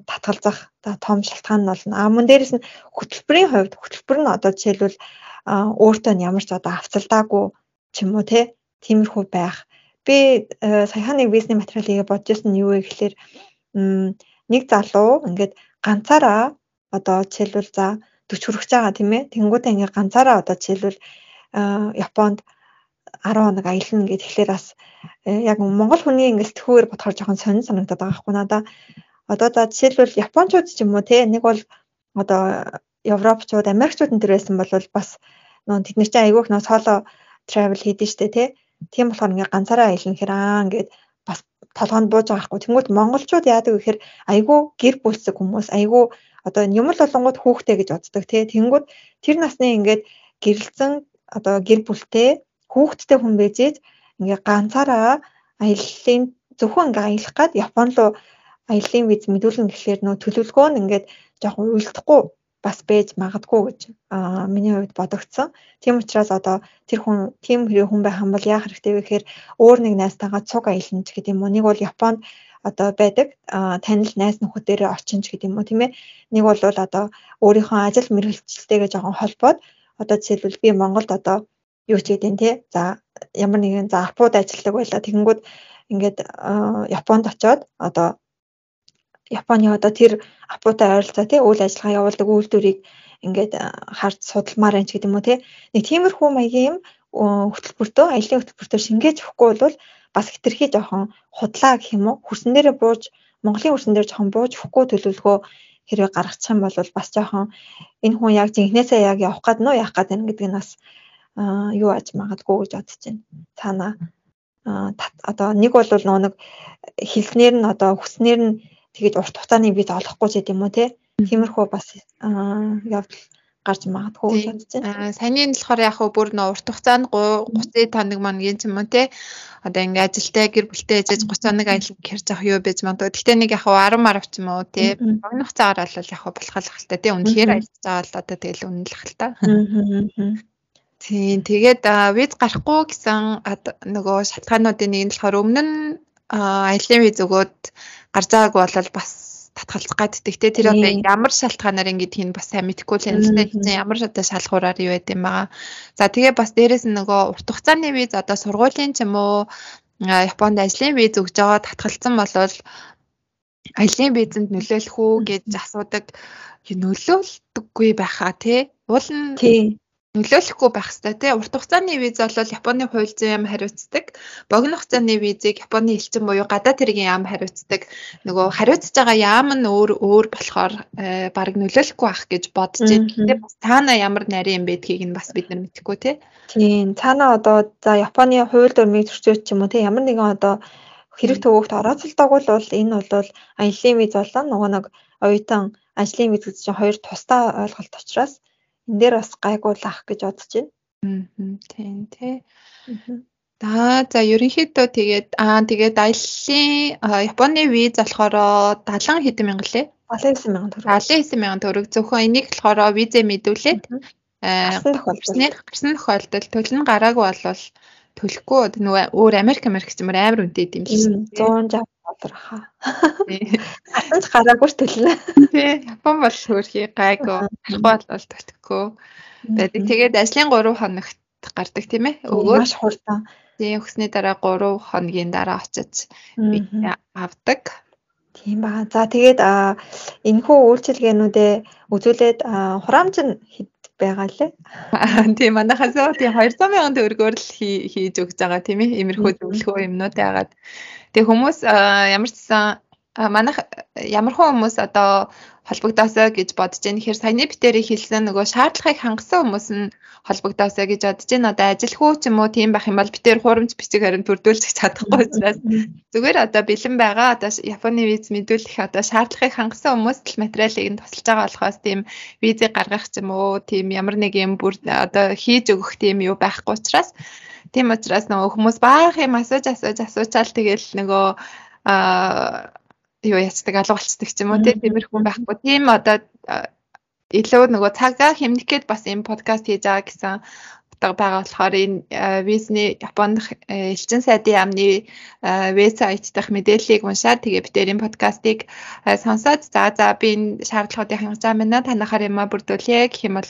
татгалзах том шалтгаан нь болно. А мөн дээрэс нь хөтөлбөрийн хувьд хөтөлбөр нь одоо жишээлбэл өөртөө ямар ч одоо авцалдаагүй ч юм уу те тиймэрхүү байх. Би саяхан нэг бизнес материалыг бодож ирсэн нь юу вэ гэхээр нэг залуу ингээд ганцаараа одоо жишээлбэл за 40 хүрэх байгаа тийм ээ. Тэнгүүдээ ингээд ганцаараа одоо жишээлбэл Японд 10 хоног аялна гэд тэгэхээр бас э, яг Монгол хүний ингээд сэтгүүр бодохоор жоохон сонир санагдаад байгаа хгүй надаа. Одоо за жишээлбэл Япончууд ч юм уу те нэг бол одоо Европчууд, Америкчууд энэ төр байсан бол бас нөө тэд нар чинь айгүйх нөө соло travel хийдэж штэ те. Тийм болохоор ингээ ганцаараа аялна гэхээр аа ингээд бас толгоонд бууж байгаа хгүй. Тэнгүүд монголчууд яадаг гэхээр айгүй гэр бүлсэг хүмүүс айгүй одоо юм л болонгууд хүүхдээ гэж боддог тий. Тэнгүүд тэр насны ингээд гэрэлцэн одоо гэр бүлтэй хүүхдтэй хүн бэжээж ингээ ганцаараа аяллаа зөвхөн ингээ аялах гад Япон руу аяллаа виз мэдүүлнэ гэхлээр нөө төлөвлөгөө нь ингээд жоохон уйлдахгүй бас байж магадгүй гэж аа миний хувьд бодогдсон. Тийм учраас одоо тэр хүн тийм хүн байх юм бол яах хэрэгтэй вэ гэхээр өөр нэг найзтайгаа цуг аялна ч гэдэг юм уу. Нэг бол Японд одоо байдаг танил найз нөхөдөрөө очин ч гэдэг юм уу тийм ээ. Нэг бол одоо өөрийнхөө ажил мэргэжилтэйгээ жоохон холбоод одоо жишээлбэл би Монголд одоо юу ч гэдэг нь тий. За ямар нэгэн за Апууд ажилладаг байла. Тэгэнгүүт ингээд Японд очоод одоо Японы одоо тэр Апуутай ойролцоо тий үйл ажиллагаа явуулдаг үйлдвэрийг ингээд харж судалмаар байна ч гэдэг юм уу тий. Нэг тиймэрхүү маягийн юм хөтөлбөртөө аялын хөтөлбөртөө шингээж өгөхгүй бол бас хитрхи жоохон худлаа гэх юм уу. Хөрсөн дээрээ бууж Монголын хөрсөн дээр жоохон бууж өгөхгүй төлөвлөгөө хэрэг гаргачих юм бол бас жоохон энэ хүн яг зинхнээсээ яг явах гээд нөө яах гээд байна гэдэг нь бас юу аж магадгүй гэж бодож байна. Цаана одоо нэг бол нэг хэлснээр нь одоо хүснээр нь тэгэж урт хугацааны виз олохгүй ч гэдэм үү те. Тиймэрхүү бас явдал гарч магадгүй гэж бодож байна. Саяны нь болохоор яг хөө бүр нөө урт хугацаанд 30 тоног мангийн ч юм уу те. Одоо ингээ ажилтай гэр бүлтэй ээжэж 30 тоног аялал хэрж авах юу байж магадгүй. Гэхдээ нэг яг хөө 10 10 ч юм уу те. Богино хугацаагаар бол яг хөө болох л хальтай те. Үнэхээр аялж байгаа л одоо тэгэл үнэлэх л та. Тийм тэгээд виз гарахгүй гэсэн нөгөө шалтгаануудын нэг нь болохоор өмнө нь аялын виз өгөөд гарч байгаагүй бол бас татгалзах гаддаг те. Тэр одоо ямар шалтгаанаар ингэдэг нь бас сайн мэдэхгүй л юм л те. Ямар одоо шалгуураар юу байд юм байгаа. За тэгээ бас дээрэс нь нөгөө урт хугацааны виз одоо сургуулийн ч юм уу Японд ажлын виз өгж байгаа татгалцсан болвол аялын визэнд нөлөөлөх үү гэж асуудаг нөлөөлдөггүй байхаа тий. Уул нь нөлөөлөхгүй байх хэрэгтэй тий. Урт хугацааны виз бол Японы хууль зүйн яам хариуцдаг. Богино хугацааны визийг Японы элчин буюу гадаад хэргийн яам хариуцдаг. Нөгөө хариуцж байгаа яам нь өөр өөр болохоор э, баг нөлөөлөхгүй байх гэж бодож байна. Гэхдээ бас цаана ямар нарийн юм байдгийг нь бас бид нар мэдэхгүй тий. Тийм. Цаана одоо за Японы хууль дүрмийг зөрчөөч ч юм уу тий. Ямар нэгэн одоо хэрэг төвөгт орооцолдог бол энэ бол аялын виз болон нөгөө нэг оюутан ажлын виз гэж хоёр тусдаа ойлголт учраас энэ дээр бас гайгуулах гэж бодож байна. Аа тийм тий. За за ерөнхийдөө тэгээд аа тэгээд аяллаа Японы виз болохоор 70 хэдэн мянга лээ. 79 мянган төгрөг. 79 мянган төгрөг. Зөвхөн энийг болохоор визээ мэдүүлээд гарсан тохиолдолд гарсан тохиолдолд төлн гараагүй болвол төлөхгүй нөгөө өөр Америк Америк юмар амар үнэтэй юм л 160 доллар хаа. Хатанч гараагүй төлнө. Тий. Япон бол хөөрхий гайгүй. Харахгүй бол төлөхгүй. Тэгээд ажлын 3 хоногт гардаг тийм ээ. Өгөө маш хурдан. Тийм өгсний дараа 3 хоногийн дараа очиж авдаг. Тийм ба. За тэгээд энэхүү үйлчилгээнүүдээ үзүүлээд хураамж нь байгаа лээ. Тийм манайхаас тийм 200 сая төгрөгөөр л хийж өгч байгаа тийм ээ. Имэрхүү зөвлөгөө юмнууд яагаад. Тэгээ хүмүүс ямар ч гэсэн манайх ямар хүмүүс одоо холбогдоосоо гэж бодож байна. Тэгэхээр саяны битэрийг хэлсэн нөгөө шаардлагыг хангасан хүмүүс нь холбогдоосоо гэж бодож байна. Одоо ажилхүү ч юм уу тийм байх юм бол битэр хуурамч бичиг харин бүрдүүлж чадахгүй учраас зүгээр одоо бэлэн байгаа. Одоо Японы виз мэдүүлэх одоо шаардлагыг хангасан хүмүүс л материалыг нь тусалж байгаа болохоос тийм визийг гаргах ч юм уу тийм ямар нэг юм бүр одоо хийж өгөх тийм юу байхгүй учраас тийм учраас нөгөө хүмүүс баах юм асууж асууж асуучаал тэгэл нөгөө аа юу яцдаг алга болцдог ч юм уу тиймэрхүү байхгүй. Тийм одоо илүү нөгөө цагаа хэмнэх гээд бас энэ подкаст хийж байгаа гэсэн утга байгаа болохоор энэ визний Японд элчин сайдын яамны вебсайт дах мэдээллийг уншаад тэгээ энэ подкастыг сонсоод за за би энэ шаардлагуудыг хангаж байгаа мэнэ танахаар юм а бүрдүүлье гэх юм бол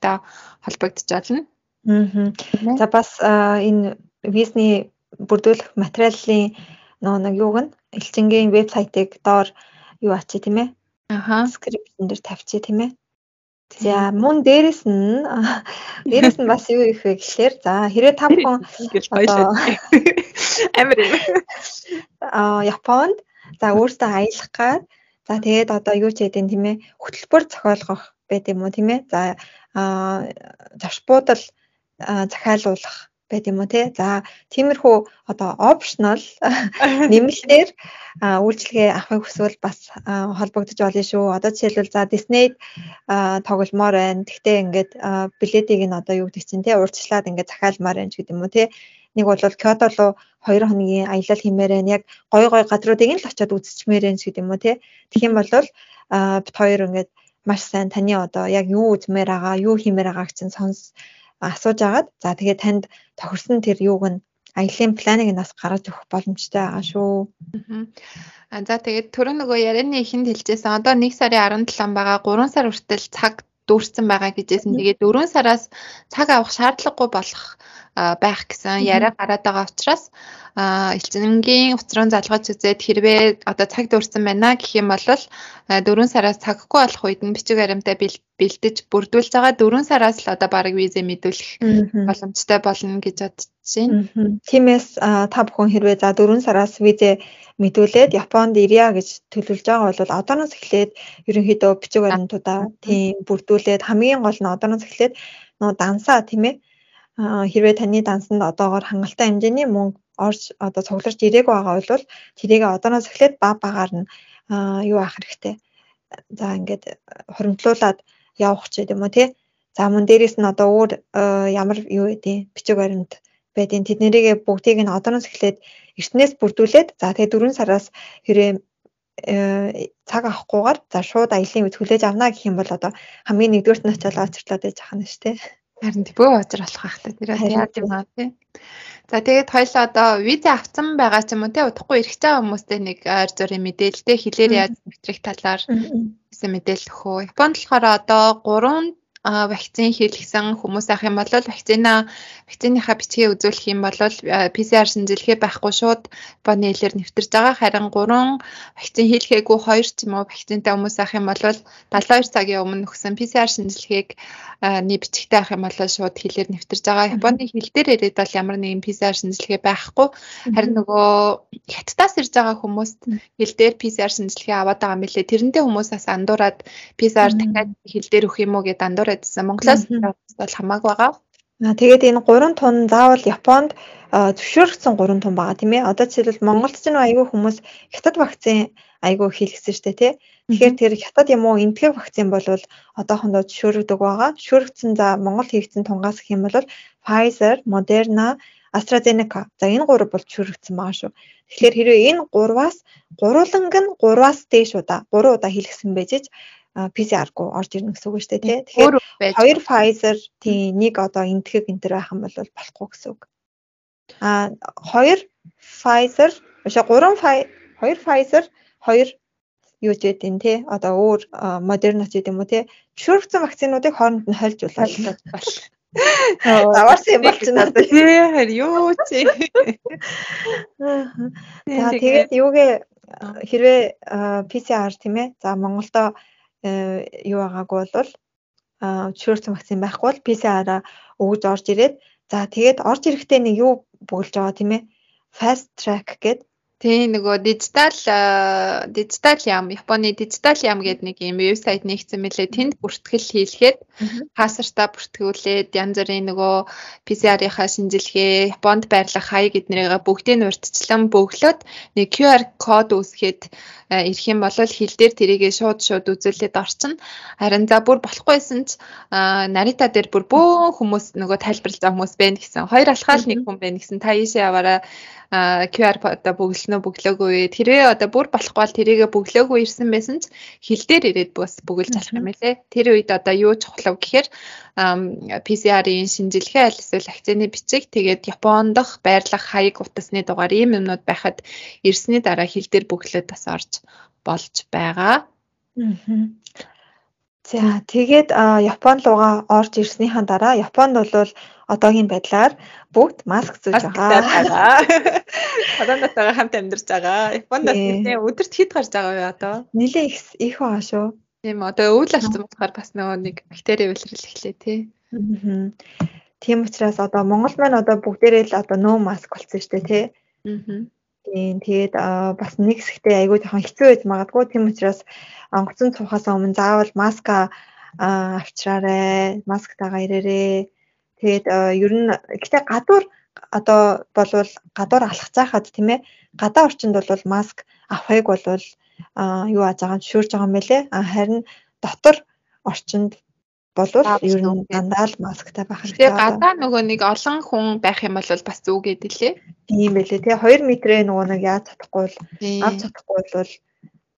та холбогдож олно. Аа. За бас энэ визний бүрдүүлэх материалын нөгөө нэг юуг нь элчингийн вебсайтыг доор юу ачи тийм ээ. Аха. Скриптэн дээр тавьчих тийм ээ. За мөн дээрэс нь дээрэс нь бас юу их вэ гэхлээр за хэрэг та бүхэн одоо амир. Аа Японд за өөртөө аялах гад за тэгээд одоо юу ч хэдин тийм ээ хөтөлбөр зохиолгох байт юм уу тийм ээ. За зочбуудал захиалуулах байт юм уу те. За тиймэрхүү одоо optional нэмэлтээр үйлчлэгээ авахыг хүсвэл бас холбогдож олно шүү. Одоо жишээлбэл за Disney тогломоор байна. Тэгтээ ингээд билетийг нь одоо юу гэдэг чинь те урьдчилаад ингээд захиалмаар байна ч гэдэг юм уу те. Нэг бол Кёто руу 2 хоногийн аялал хиймээр байна. Яг гой гой газруудыг нь л очиод үзчихмээр байна ч гэдэг юм уу те. Тэгэх юм бол бит хоёр ингээд маш сайн таны одоо яг юу үзмээр байгаа, юу хиймээр байгааг чинь сонс асууж агаад за тэгээ танд тохирсон тэр юуг нь аялын планыг нас гаргаж өгөх боломжтой байгаа шүү. Аа за тэгээд түрүү нөгөө ярианы ихэнд хэлжсэн одоо 1 сарын 17 байгаа 3 сар хүртэл цаг дүүрсэн байгаа гэжсэн. Тэгээд 4 сараас цаг авах шаардлагагүй болох байх гэсэн яриа гараад байгаа учраас элчингийн уцрын залгаж үзээд хэрвээ одоо цаг дурсан байна гэх юм бол 4 сараас цаггүй болох үед нь бичиг баримтаа бэлдэж бүрдүүлж байгаа 4 сараас л одоо баг визэ мэдүүлэх боломжтой болно гэж бодож байна. Тиймээс та бүхэн хэрвээ за 4 сараас визэ мэдүүлээд Японд ирья гэж төлөвлөж байгаа бол одооноос эхлээд ерөнхийдөө бичиг баримтуудаа тийм бүрдүүлээд хамгийн гол нь одооноос эхлээд нөө дансаа тийм ээ хэрвээ таны дансанд одоогоор хангалттай хэмжээний мөнгө орж одоо цугларч ирээгүй байгаа бол тэрийг одооноос эхлээд баг багаар нь юу авах хэрэгтэй. За ингээд хуримтлуулад явах ч гэдэм үү тий. За мөн дээрэс нь одоо өөр ямар юу гэдэг бичиг баримт байдیں۔ Тэднэрийг бүгдийг нь одооноос эхлээд эртнээс бүрдүүлээд за тэгээ 4 сараас хэрэг цаг авахгүйгээр за шууд аялын үед хүлээж авна гэх юм бол одоо хамгийн нэгдүгürt нь очиад очирлаад байж байгаа нь шүү дээ. Харин бөө ожир болох байх та тэр яа юм аа тий. За тэгээд хоёлаа одоо виза авсан байгаа ч юм уу тий удахгүй ирэх байгаа хүмүүстэй нэг ойр зүрийн мэдээлэлтэй хэлээр яаж мэтрэх талаар гэсэн мэдээлэл өгөө. Японд болохоор одоо 3 вакцин хийлгсэн хүмүүс ах юм бол вакцина вакциныхаа бичгээ үзүүлэх юм бол PCR шинжилгээ байхгүй шууд Японы хэлээр нэвтэрж байгаа. Харин 3 вакцин хийлгээгүй 2 ч юм уу вакцинтай хүмүүс ах юм бол 72 цагийн өмнө өгсөн PCR шинжилгээг ни бичгтэй ах юм бол шууд хэлээр нэвтэрж байгаа. Японы хэл дээр ирээд бол ямар нэгэн PCR шинжилгээ байхгүй. Харин нөгөө хятадаас ирж байгаа хүмүүст хэл дээр PCR шинжилгээ аваад байгаа юм билээ. Тэрнтэй хүмүүсээс андуураад PCR дахиад хэл дээр өгөх юм уу гэдээ андуураад байдсан. Монголоос бол хамаагүй байгаа. Аа тэгээд энэ гурван тун заавал Японд зөвшөөрөгдсөн гурван тун байгаа тийм ээ. Одоо жишээлбэл Монголд ч нэг айгүй хүмүүс хятад вакцин айгүй хийлгсэн шүү дээ тий. Тэгэхээр тэр хятад юм уу энтгэх вакцин бол одоохондоо зөвшөөрөгдөг байгаа. Зөвшөөрөгдсөн за Монгол хийгдсэн тунгаас гэх юм бол Pfizer, Moderna, AstraZeneca. За энэ гурав бол зөвшөөрөгдсөн байгаа шүү. Тэгэхээр хэрвээ энэ гурваас гурванг нь гурваас дээш удаа, гурван удаа хийлгсэн байж PCR-гүй орж ирнэ гэсэн үг шүү дээ тий. Тэгэхээр хоёр Pfizer тийм нэг одоо энтгэг энэ төр байх юм бол болохгүй гэсэн үг. А хоёр Pfizer биш гурван хоёр Pfizer хоёр юу ч гэдэг юм тий. Одоо өөр Moderna ч гэдэг юм уу тий. Зөвшөөрөгдсөн вакцинуудыг хооронд нь хольж улаалж бол Аваарсан юм бол ч надад тий харин юу чи. За тэгээд юугээ хэрвээ PCR тийм ээ. За Монголдо юу байгаагүй бол зөвшөөрсөн вакцин байхгүй бол PCR-аа өгж орж ирээд за тэгээд орж ирэхдээ нэг юу бүгэлж байгаа тийм ээ? Fast track гэдэг Тийм нөгөө дижитал дижитал яам Японы дижитал яам гэдэг нэг юм вебсайт нэгсэн мэлээ тэнд бүртгэл хийлгээд пассвортаа бүртгүүлээд янз бүрийн нөгөө PCR-ийнхаа шинжилгээ Японд байрлах хай гэднэрийг бүгдийг нь урьдчилан бөглөөд нэг QR код үүсгээд ирэх юм бол хил дээр тэрийгээ шууд шууд үзүүлээд орчин. Харин за бүр болохгүйсэн ч Нарита дээр бүр бөөн хүмүүс нөгөө тайлбарлаж байгаа хүмүүс байна гэсэн. Хоёр алхаал нэг хүн байна гэсэн. Та ийшээ яваараа QR кодоо бөглөнө бөглөөгүй. Тэрээ одоо бүр болохгүй бол тэрийгэ бөглөөгүй ирсэн байсан ч хил дээр ирээд бас бөглөж алах юм лээ. Тэр үед одоо юу чухлав гэхээр PCR-ийн шинжилгээ аль эсвэл вакцины бичиг тэгээд Японд дах байрлах хаяг утасны дугаар ийм юмнууд байхад ирсний дараа хил дээр бөглөөд бас орж болж байгаа. За тэгээд Япон руугаа орж ирснийхаа дараа Японд бол одоогийн байдлаар бүгд маск зүүж байгаа. Коронавитойгоо хамт амьдарч байгаа. Японд бас нэлээ өдөрт хэд гарч байгаа вэ одоо? Нилээ их их байгаа шүү. Тийм одоо өвөл алдсан болохоор бас нөгөө нэг бактери үйлрэл эхлэв тий. Тийм учраас одоо Монгол маань одоо бүгдээрээ л одоо нөө маск болсон шүү дээ тий. Аа. Тийм тэгээд бас нэг хэсэгтээ айгүй жоохон хэцүү байж магадгүй тийм учраас онгоцон цухаас өмнө заавал маска авчраарай, масктайгаа ирээрээ. Тэгээд ер нь гэтээ гадуур одоо болвол гадуур алхах цаахад тийм ээ гадаа орчинд бол маск авахыг болвол юу ааж байгаа нь шүүрж байгаа юм байлээ. Харин дотор орчинд болвол ер нь дандаа л масктай байх хэрэгтэй. Тэгээ гадаа нөгөө нэг олон хүн байх юм бол бас зүг гэдэг лээ. Тийм байлээ. Тэгээ 2 метрээ нөгөө нэг яаж чадахгүй бол авч чадахгүй бол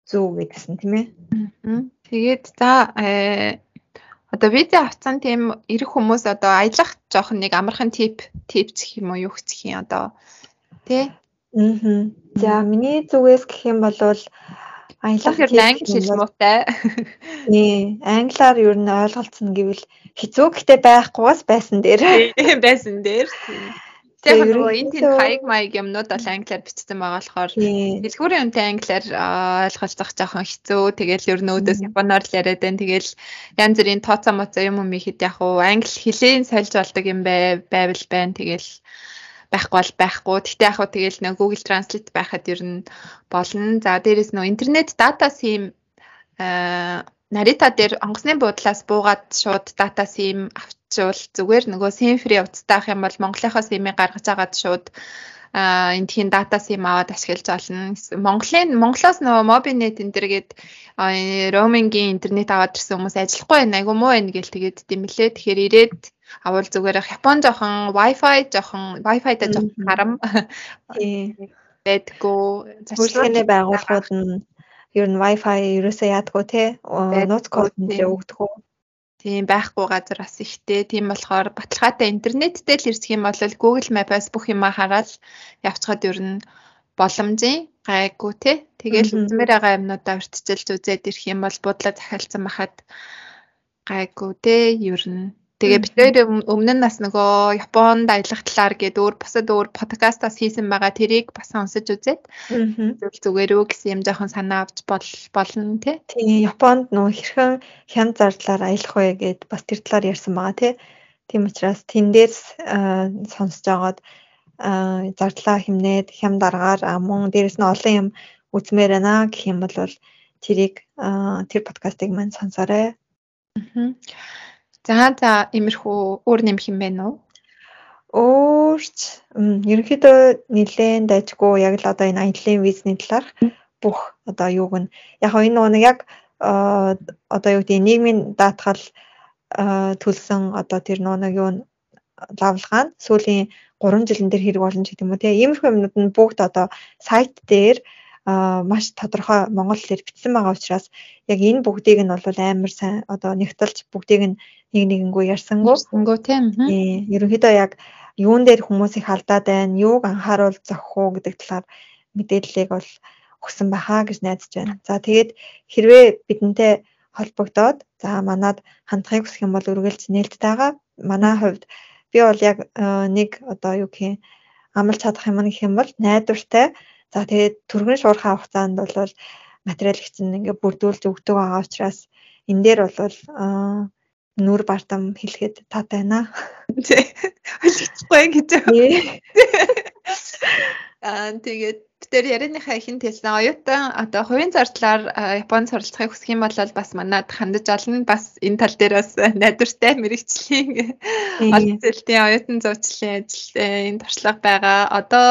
зүг гэдгсэн тийм ээ. Тэгээд за э одоо виз авцсан тийм ирэх хүмүүс одоо аялах жоохон нэг амархан тип тип гэх юм уу юу гэх юм одоо тий. Аа. За миний зүгээс гэх юм бол Аялах ер нь англи хэл муутай. Тий, англиар ер нь ойлголцсон гэвэл хэцүү гэхдээ байхгүйгаас байсан дээр. Байсан дээр. Тэгэхээр нөгөө энэ тийм хаяг маяг юмнууд бол англиар бичсэн байгаа болохоор дэлгүүрийн үнэтэй англиар ойлголцох жоохон хэцүү. Тэгэл ер нь өөдөөс японоор л яриад байна. Тэгэл янз бүрийн тооцоо моцоо юм юм ихэд яг уу англи хэлээр сольж болдог юм байвал байна. Тэгэл байхгүй бол байхгүй. Гэхдээ яг хөө тэгэл нэг Google Translate байхад ер нь болно. За дээрэс нөө интернет дата аа Нарита дээр онгоцны буудлаас буугаад шууд дата сим авчвал зүгээр нөгөө сим фри уцтаах юм бол Монголынхоо симийг гаргаж агаад шууд а энтхийн дата сим аваад ашиглаж олно. Монголын Монголоос нөгөө Mobinет энэ төргээд роумингийн интернет аваад ирсэн хүмүүс ажиллахгүй байна. Айгу муу байна гэл тэгээд димлээ. Тэгэхээр ирээд авал зүгээр Япон жоохон Wi-Fi жоохон Wi-Fi-да жоохон харам байдгүй. Үйлчлэгээний байгууллагууд нь ер нь Wi-Fi ерөөсөө яадгүй те нууц код нь өгдөг үү? Тийм байхгүй газар бас ихтэй. Тийм болохоор баталгаатай интернеттэй л ирсэх юм бол Google Map-аас бүх юма хараад явцгаад ер нь боломжийн гайгүй те. Тэгэл үзмээр байгаа юмнуудаа урьдчилж үзээд ирэх юм бол буудлаа захиалсан байхад гайгүй те. Ер нь Тэгээ бид нэр өмнө нь бас нөгөө Японд аялах талаар гээд өөр бусад өөр подкастаас хийсэн байгаа тэрийг бас сонсож үзээд зөв зүгээр үү гэсэн юм жоохон санаа авч болно тий. Тийм Японд нөгөө хэрхэн хян зардлаар аялах вэ гээд бас тэр талаар ярьсан байгаа тий. Тийм учраас тэн дээрс сонсож байгаад зардлаа хэмнээд хям дараагаар мөн дээрэс нь олон юм үзмээр байна гэх юм бол тэрийг тэр подкастыг мань сонсоорой. Аа. За за иймэрхүү өөр нэмэх юм байна уу? Өөрч ерөнхийдөө нэлээд дайггүй яг л одоо энэ аяллаа визний талаарх бүх одоо юуг нь яг энэ нэг яг одоо юу гэдэг нийгмийн даатгал төлсөн одоо тэр нэг юу лавлгаа нь сүүлийн 3 жилэн дээр хэрэг болно ч гэдэг юм уу тийм иймэрхүү юмнууд нь бүгд одоо сайт дээр маш тодорхой монгол хэлээр бичсэн байгаа учраас яг энэ бүгдийг нь бол амар сайн одоо нэгтэлж бүгдийг нь нэг нэгэнгүй ярьсангүй. Ярьсангүй тийм. Ерөнхийдөө яг юун дээр хүмүүс их алдаад байна, юуг анхааруул зохих уу гэдэг талаар мэдээллийг бол өгсөн байхаа гэж найдаж байна. За тэгээд хэрвээ бидэнтэй холбогдоод за манад хандахыг хүсэх юм бол үргэлж нээлттэйгаа манай хувьд би бол яг нэг одоо юу гэх юм амлж чадах юм гэх юм бол найдвартай За тэгээд түргэн шуурхаа хугацаанд бол материал хэвчин ингээ бүрдүүлж өгдөг байгаа учраас энэ дээр бол нүр бартам хэлэхэд таатай байна. Ойлгохгүй гэж. Аа тэгээд тэр ярианыхаа ихэнх хэлсэн оюутан одоо хувийн зардлаар Японд суралцахыг хүсэх юм бол бас манад хандаж олно. Бас энэ тал дээр бас найдвартай мэрэгчлийн олон зүйлийн оюутан зуучлалын ажил энэ туршлага байгаа. Одоо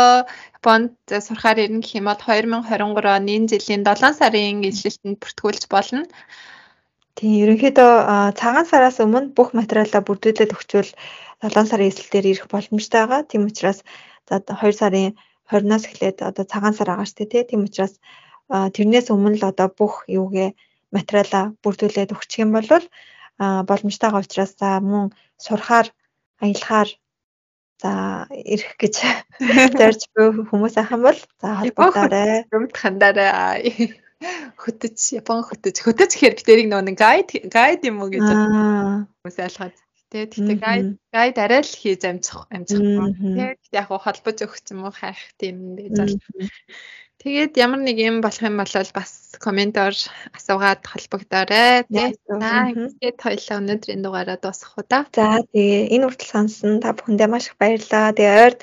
Японд сурахаар ирнэ гэх юм бол 2023 оны жилийн 7 сарын ижилэлтэнд бүртгүүлж болно. Тийм ерөнхийдөө цагаан сараас өмнө бүх материалаа бүрдүүлээд өгчвөл 7 сарын эсрэлтээр ирэх боломжтой байгаа. Тийм учраас за 2 сарын 20-наас эхлээд одоо цагаан сар байгаа шүү дээ тийм учраас тэрнээс өмнө л одоо бүх юугээ материалаа бүрдүүлээд өгчих юм бол боломжтой байгаа учраас за мөн сурахаар аялахаар за ирэх гэж зорж буй хүмүүс ах юм бол за холбогдоорой. Юмд хандаарай. хөтөж Япон хөтөж хөтөж гэхээр бид тэрийг нөгөө гайд гайд юм уу гэж хүмүүс ойлгоод тий тэгтээ гайд гайд арай л хийж амжих амжих. Тий тэгтээ яг холбож өгч юм уу хайх тийм гэж бол Тэгээд ямар нэг юм болох юм бол бас комментоор асуугаад холбогдоорой. Тэгээд хоёлаа өнөөдрийн дугаараа дуусгах уу да. За тэгээ энэ үртэл сонсон та бүхэндээ маш их баярлалаа. Тэгээ ойрд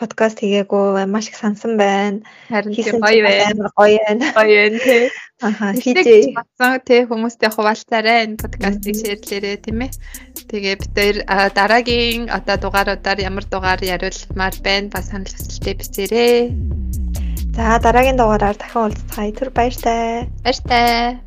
подкаст хийгээгүй маш их сансан байна. Харин гоё байна. Гоё байна. Гоё байна тий. Аха хийж батсан тий хүмүүстэй хуваалцаарай энэ подкастыг шеэрлээрээ тийм ээ. Тэгээ бид хоёр дараагийн одоо дугааруудаар ямар дугаар яриулмаар байна ба санал хүсэлтээ бичээрэй. За дараагийн дугаараар дахин уулзцгаая. Түр баяртай. Баяртай.